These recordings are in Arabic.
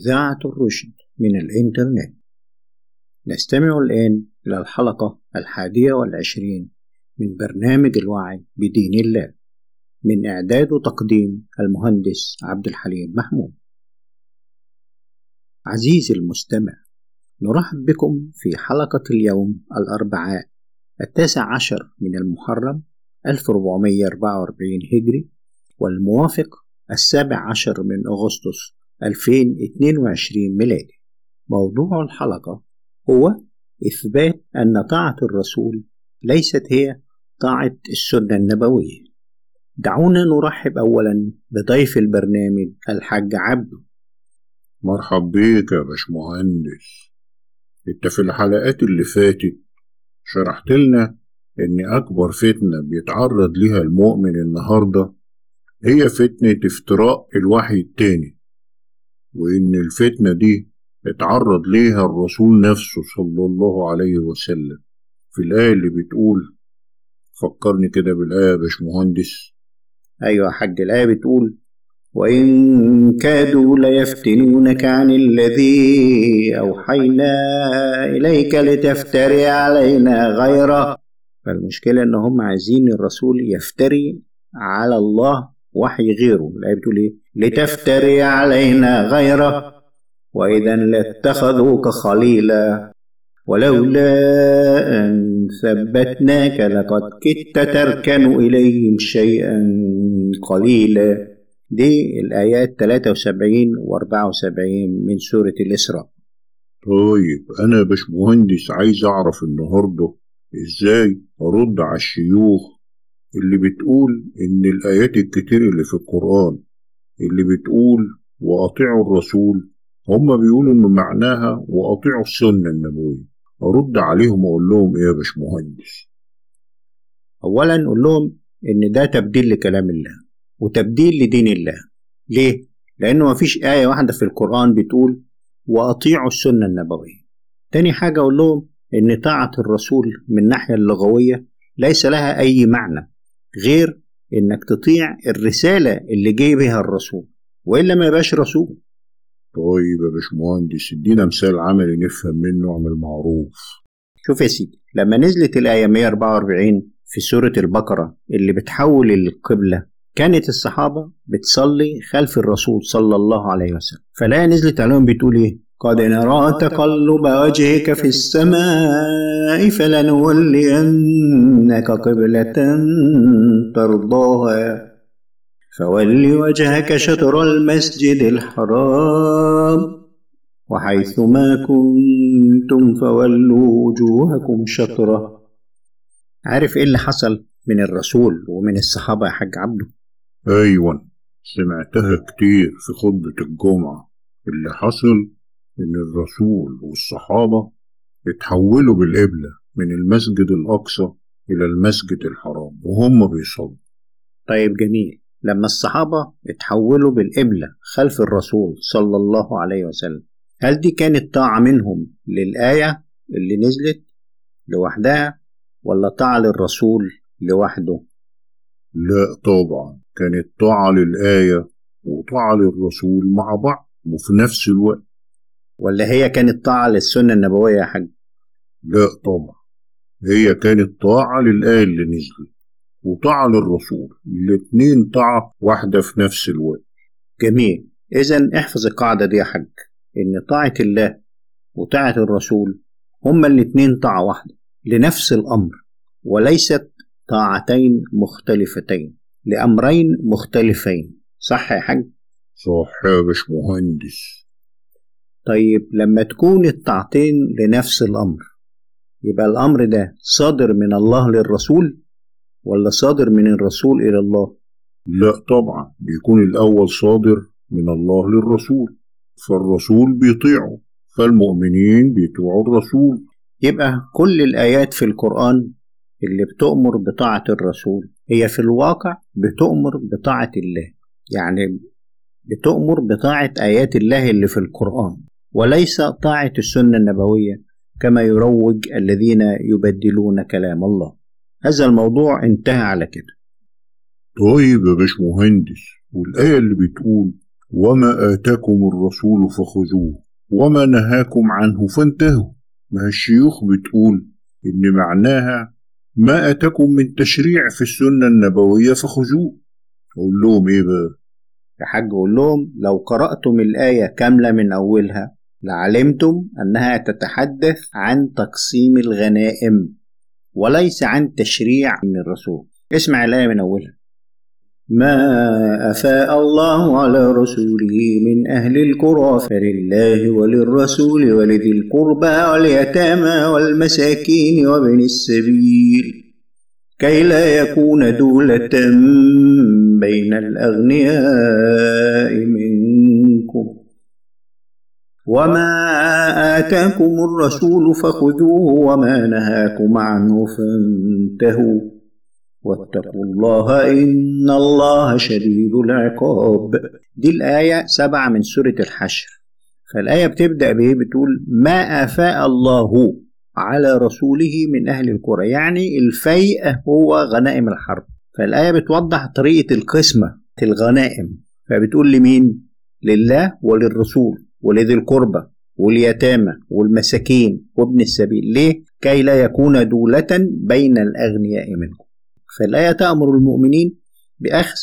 إذاعة الرشد من الإنترنت. نستمع الآن إلى الحلقة الحادية والعشرين من برنامج الوعي بدين الله من إعداد وتقديم المهندس عبد الحليم محمود. عزيزي المستمع نرحب بكم في حلقة اليوم الأربعاء التاسع عشر من المحرم 1444 هجري والموافق السابع عشر من أغسطس 2022 ميلادي. موضوع الحلقة هو إثبات أن طاعة الرسول ليست هي طاعة السنة النبوية. دعونا نرحب أولا بضيف البرنامج الحاج عبده. مرحب بيك يا باشمهندس. انت في الحلقات اللي فاتت شرحت لنا إن أكبر فتنة بيتعرض ليها المؤمن النهاردة هي فتنة افتراء الوحي التاني. وإن الفتنة دي اتعرض ليها الرسول نفسه صلى الله عليه وسلم. في الآية اللي بتقول فكرني كده بالآية يا باشمهندس. أيوة يا حاج الآية بتقول وإن كادوا ليفتنونك عن الذي أوحينا إليك لتفتري علينا غيره. فالمشكلة إن هم عايزين الرسول يفتري على الله وحي غيره. الآية بتقول إيه لتفتري علينا غيره وإذا لاتخذوك خليلا ولولا أن ثبتناك لقد كدت تركن إليهم شيئا قليلا. دي الآيات 73 و 74 من سورة الإسراء. طيب أنا باشمهندس عايز أعرف النهاردة إزاي أرد على الشيوخ اللي بتقول إن الآيات الكتير اللي في القرآن اللي بتقول وأطيعوا الرسول هم بيقولوا إن معناها وأطيعوا السنة النبوية. أرد عليهم وأقول لهم إيه يا باشمهندس؟ أولا نقول لهم إن ده تبديل لكلام الله وتبديل لدين الله. ليه؟ لأنه مفيش آية واحدة في القرآن بتقول وأطيعوا السنة النبوية. تاني حاجة أقول لهم إن طاعة الرسول من الناحية اللغوية ليس لها أي معنى. غير إنك تطيع الرسالة اللي جاي بها الرسول وإلا ما يبقاش رسول. طيب يا باشمهندس ادينا مثال عملي نفهم منه اعمل معروف. شوف يا سيدي لما نزلت الآية 144 في سورة البقرة اللي بتحول القبلة كانت الصحابة بتصلي خلف الرسول صلى الله عليه وسلم فالآية نزلت عليهم بتقول إيه؟ قد نرى تقلب وجهك في السماء فلنولينك قبلة ترضاها. فول وجهك شطر المسجد الحرام وحيث ما كنتم فولوا وجوهكم شطره. عارف إيه اللي حصل من الرسول ومن الصحابة يا حاج عبده؟ أيوة سمعتها كتير في خطبة الجمعة. اللي حصل إن الرسول والصحابة اتحولوا بالقبلة من المسجد الأقصى إلى المسجد الحرام وهم بيصلوا. طيب جميل. لما الصحابة اتحولوا بالقبلة خلف الرسول صلى الله عليه وسلم هل دي كانت طاعة منهم للآية اللي نزلت لوحدها ولا طاعة للرسول لوحده؟ لا طبعا. كانت طاعة للآية وطاعة للرسول مع بعض وفي نفس الوقت. ولا هي كانت طاعة للسنة النبوية يا حاج؟ لا طبعا. هي كانت طاعة للآية اللي نزلت وطاعة للرسول. الاتنين طاعة واحدة في نفس الوقت. جميل. إذا احفظ القاعدة دي يا حاج إن طاعة الله وطاعة الرسول هما الاتنين طاعة واحدة لنفس الأمر وليست طاعتين مختلفتين لأمرين مختلفين. صح يا حاج؟ صح يا باشمهندس. طيب لما تكون الطاعتين لنفس الأمر يبقى الأمر ده صادر من الله للرسول ولا صادر من الرسول إلى الله؟ لا طبعا بيكون الأول صادر من الله للرسول فالرسول بيطيعه فالمؤمنين بيطيعوا الرسول يبقى كل الآيات في القرآن اللي بتؤمر بطاعة الرسول هي في الواقع بتؤمر بطاعة الله يعني بتؤمر بطاعة آيات الله اللي في القرآن وليس طاعة السنة النبوية كما يروج الذين يبدلون كلام الله. هذا الموضوع انتهى على كده. طيب يا باشمهندس والآية اللي بتقول وما آتاكم الرسول فخذوه وما نهاكم عنه فانتهوا. ما الشيوخ بتقول إن معناها ما أتاكم من تشريع في السنة النبوية فخذوه. أقول لهم إيه بقى؟ يا حاج قول لهم لو قرأتم الآية كاملة من أولها لعلمتم أنها تتحدث عن تقسيم الغنائم وليس عن تشريع من الرسول. اسمع الآية من أولها. ما أفاء الله على رسوله من أهل القرى فلله وللرسول ولذي القربى واليتامى والمساكين وابن السبيل. كي لا يكون دولة بين الأغنياء منكم وما آتاكم الرسول فخذوه وما نهاكم عنه فانتهوا واتقوا الله إن الله شديد العقاب دي الآية سبعة من سورة الحشر. فالآية بتبدأ بإيه؟ بتقول ما أفاء الله على رسوله من أهل القرى. يعني الفيء هو غنائم الحرب. فالآية بتوضح طريقة القسمة الغنائم. فبتقول لمين؟ لله وللرسول. ولذي القربى واليتامى والمساكين وابن السبيل. ليه؟ كي لا يكون دولة بين الأغنياء منكم. فالآية تأمر المؤمنين بأخذ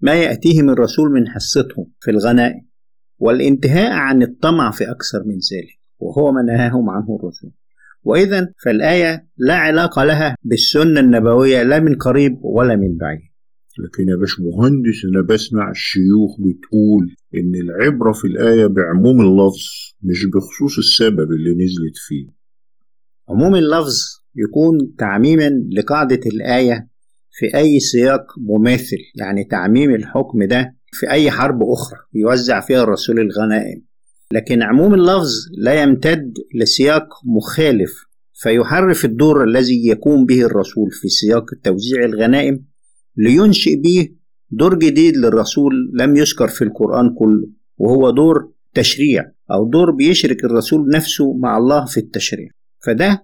ما يأتيهم الرسول من حصتهم في الغنائم والانتهاء عن الطمع في أكثر من ذلك وهو ما نهاهم عنه الرسول. وإذا فالآية لا علاقة لها بالسنة النبوية لا من قريب ولا من بعيد. لكن يا باش مهندس أنا بسمع الشيوخ بتقول إن العبرة في الآية بعموم اللفظ مش بخصوص السبب اللي نزلت فيه. عموم اللفظ يكون تعميما لقاعدة الآية في أي سياق مماثل يعني تعميم الحكم ده في أي حرب أخرى يوزع فيها الرسول الغنائم. لكن عموم اللفظ لا يمتد لسياق مخالف فيحرف الدور الذي يقوم به الرسول في سياق توزيع الغنائم لينشئ به دور جديد للرسول لم يذكر في القرآن كله وهو دور تشريع أو دور بيشرك الرسول نفسه مع الله في التشريع. فده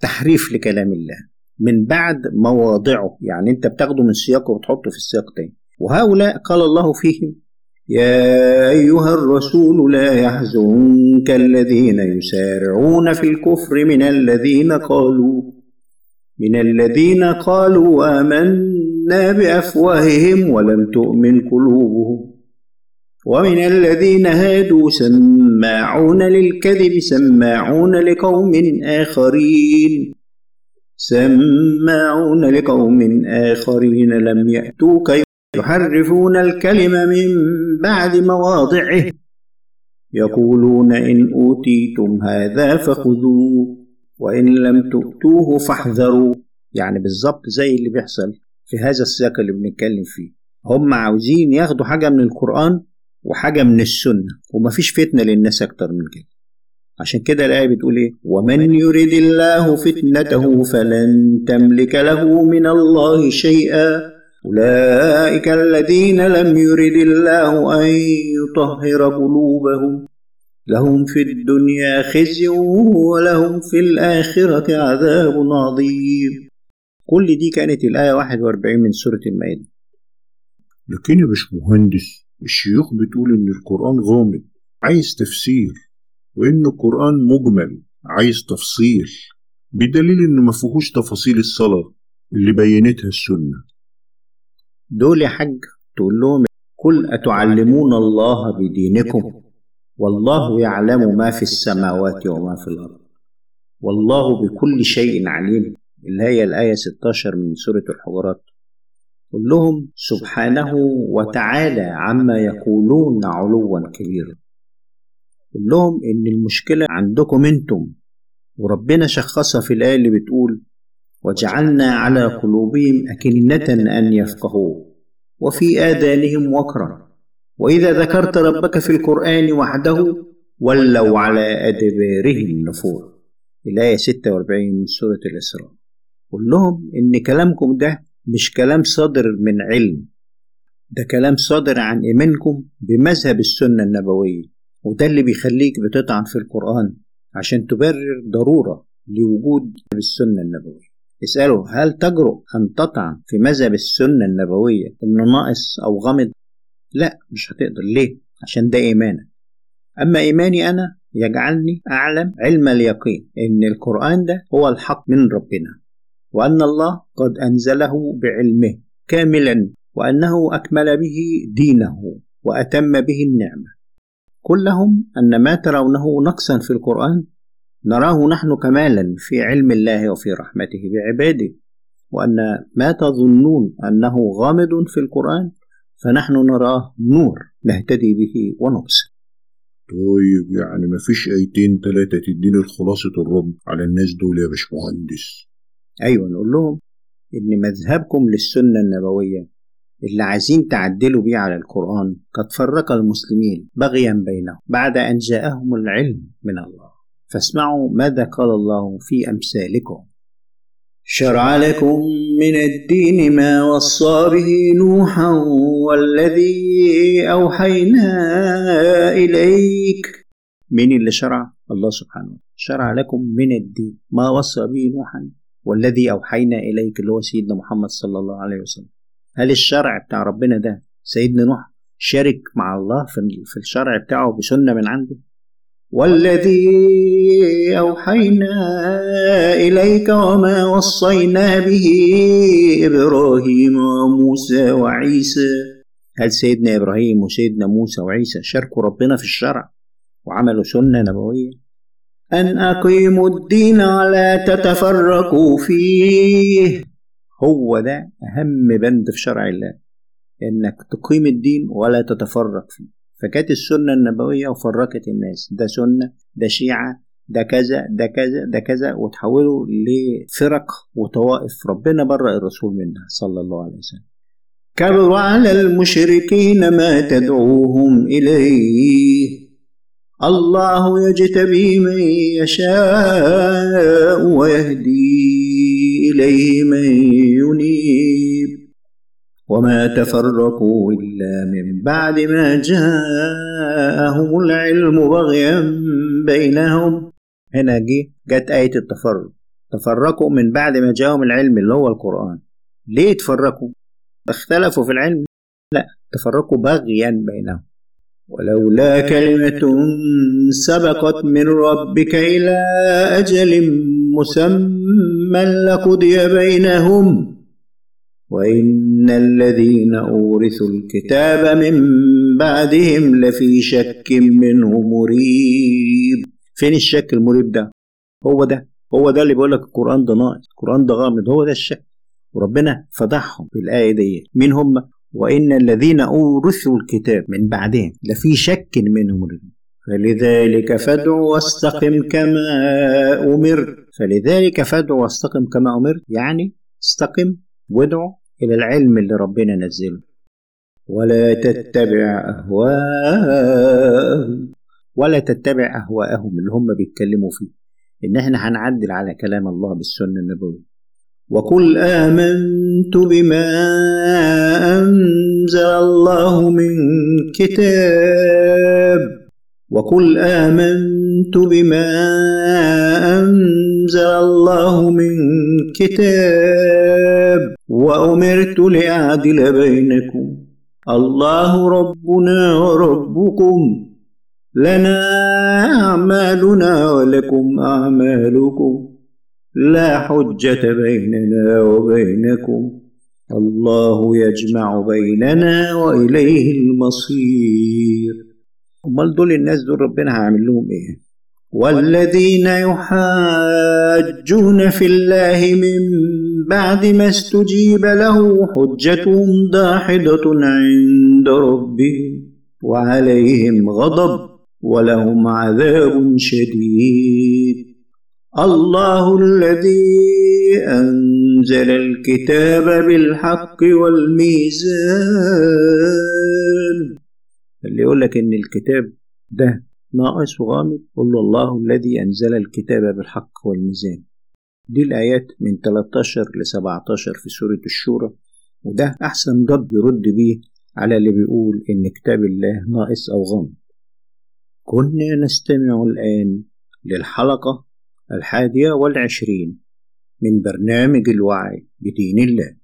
تحريف لكلام الله من بعد مواضعه يعني أنت بتاخده من سياقه وتحطه في السياق تاني. وهؤلاء قال الله فيهم يا أيها الرسول لا يحزنك الذين يسارعون في الكفر من الذين قالوا من الذين قالوا آمنا بأفواههم ولم تؤمن قلوبهم. ومن الذين هادوا سماعون للكذب سماعون لقوم آخرين. سماعون لقوم آخرين لم يأتوك يحرفون الكلم من بعد مواضعه. يقولون إن أوتيتم هذا فخذوه وإن لم تؤتوه فاحذروا. يعني بالظبط زي اللي بيحصل. في هذا السياق اللي بنتكلم فيه. هم عاوزين ياخدوا حاجة من القرآن وحاجة من السنة ومفيش فتنة للناس أكتر من كده. عشان كده الآية بتقول إيه؟ ومن يرد الله فتنته فلن تملك له من الله شيئا أولئك الذين لم يرد الله أن يطهر قلوبهم لهم في الدنيا خزي ولهم في الآخرة عذاب عظيم كل دي كانت الآية 41 من سورة المائدة. لكن يا باش مهندس الشيوخ بتقول إن القرآن غامض عايز تفسير وإن القرآن مجمل عايز تفصيل. بدليل إنه ما فيهوش تفاصيل الصلاة اللي بينتها السنة. دول يا حاج تقول لهم قل أتعلمون الله بدينكم؟ والله يعلم ما في السماوات وما في الأرض. والله بكل شيء عليم. اللي هي الآية 16 من سورة الحجرات. قل لهم سبحانه وتعالى عما يقولون علوا كبيرا. قل لهم إن المشكلة عندكم أنتم وربنا شخصها في الآية اللي بتقول وجعلنا على قلوبهم أكنة أن يفقهوا وفي آذانهم وقرا. وإذا ذكرت ربك في القرآن وحده ولوا على أدبارهم نفور الآية 46 من سورة الإسراء. قل لهم إن كلامكم ده مش كلام صادر من علم ده كلام صادر عن إيمانكم بمذهب السنة النبوية وده اللي بيخليك بتطعن في القرآن عشان تبرر ضرورة لوجود السنة النبوية اسأله هل تجرؤ أن تطعن في مذهب السنة النبوية إنه ناقص أو غامض؟ لا مش هتقدر ليه؟ عشان ده إيمانك أما إيماني أنا يجعلني أعلم علم اليقين إن القرآن ده هو الحق من ربنا وأن الله قد أنزله بعلمه كاملا وأنه أكمل به دينه وأتم به النعمة. كلهم أن ما ترونه نقصا في القرآن نراه نحن كمالا في علم الله وفي رحمته بعباده. وأن ما تظنون أنه غامض في القرآن فنحن نراه نور نهتدي به ونبصر. طيب يعني ما فيش ايتين تلاتة تديني الخلاصة الرب على الناس دول يا باشمهندس؟ أيوة نقول لهم إن مذهبكم للسنة النبوية اللي عايزين تعدلوا بيه على القرآن قد فرق المسلمين بغيا بينهم بعد أن جاءهم العلم من الله. فاسمعوا ماذا قال الله في أمثالكم. شرع لكم من الدين ما وصى به نوحا والذي أوحينا إليك. من اللي شرع؟ الله سبحانه شرع لكم من الدين ما وصى به نوحا. والذي أوحينا إليك اللي هو سيدنا محمد صلى الله عليه وسلم. هل الشرع بتاع ربنا ده سيدنا نوح شارك مع الله في الشرع بتاعه بسنة من عنده؟ والذي أوحينا إليك وما وصينا به إبراهيم وموسى وعيسى. هل سيدنا إبراهيم وسيدنا موسى وعيسى شاركوا ربنا في الشرع وعملوا سنة نبوية؟ أن أقيموا الدين ولا تتفرقوا فيه. هو ده أهم بند في شرع الله إنك تقيم الدين ولا تتفرق فيه. فكانت السنة النبوية وفرقت الناس ده سنة ده شيعة ده كذا ده كذا ده كذا وتحولوا لفرق وطوائف ربنا برأ الرسول منها صلى الله عليه وسلم. كبر على المشركين ما تدعوهم إليه. الله يجتبي من يشاء ويهدي إليه من ينيب. وما تفرقوا إلا من بعد ما جاءهم العلم بغيا بينهم. هنا جه جت آية التفرق. تفرقوا من بعد ما جاءهم العلم اللي هو القرآن. ليه تفرقوا؟ اختلفوا في العلم؟ لا تفرقوا بغيا بينهم. ولولا كلمة سبقت من ربك إلى أجل مسمى لقضي بينهم وإن الذين أورثوا الكتاب من بعدهم لفي شك منه مريب. فين الشك المريب ده؟ هو ده هو ده اللي بيقول لك القرآن ده ناقص القرآن ده غامض هو ده الشك. وربنا فضحهم في الآية دي مين هم؟ وإن الذين أورثوا الكتاب من بعدهم لفي شك منه مريب فلذلك فادع واستقم كما أمر. فلذلك فادع واستقم كما أمر. يعني استقم وادعو إلى العلم اللي ربنا نزله. ولا تتبع أهواءهم. ولا تتبع أهواءهم اللي هم بيتكلموا فيه. إن إحنا هنعدل على كلام الله بالسنة النبوية. وقل آمنت بما أنزل الله من كتاب وقل آمنت بما أنزل الله من كتاب وأمرت لأعدل بينكم الله ربنا وربكم لنا أعمالنا ولكم أعمالكم لا حجة بيننا وبينكم. الله يجمع بيننا وإليه المصير. أمال دول الناس دول ربنا هيعمل لهم إيه؟ والذين يحاجون في الله من بعد ما استجيب له حجتهم داحضة عند ربهم وعليهم غضب ولهم عذاب شديد. الله الذي أنزل الكتاب بالحق والميزان. اللي يقول لك إن الكتاب ده ناقص وغامض قل له الله الذي أنزل الكتاب بالحق والميزان. دي الآيات من 13 ل 17 في سورة الشورى وده أحسن رد يرد بيه على اللي بيقول إن كتاب الله ناقص أو غامض. كنا نستمع الآن للحلقة الحادية والعشرين من برنامج الوعي بدين الله.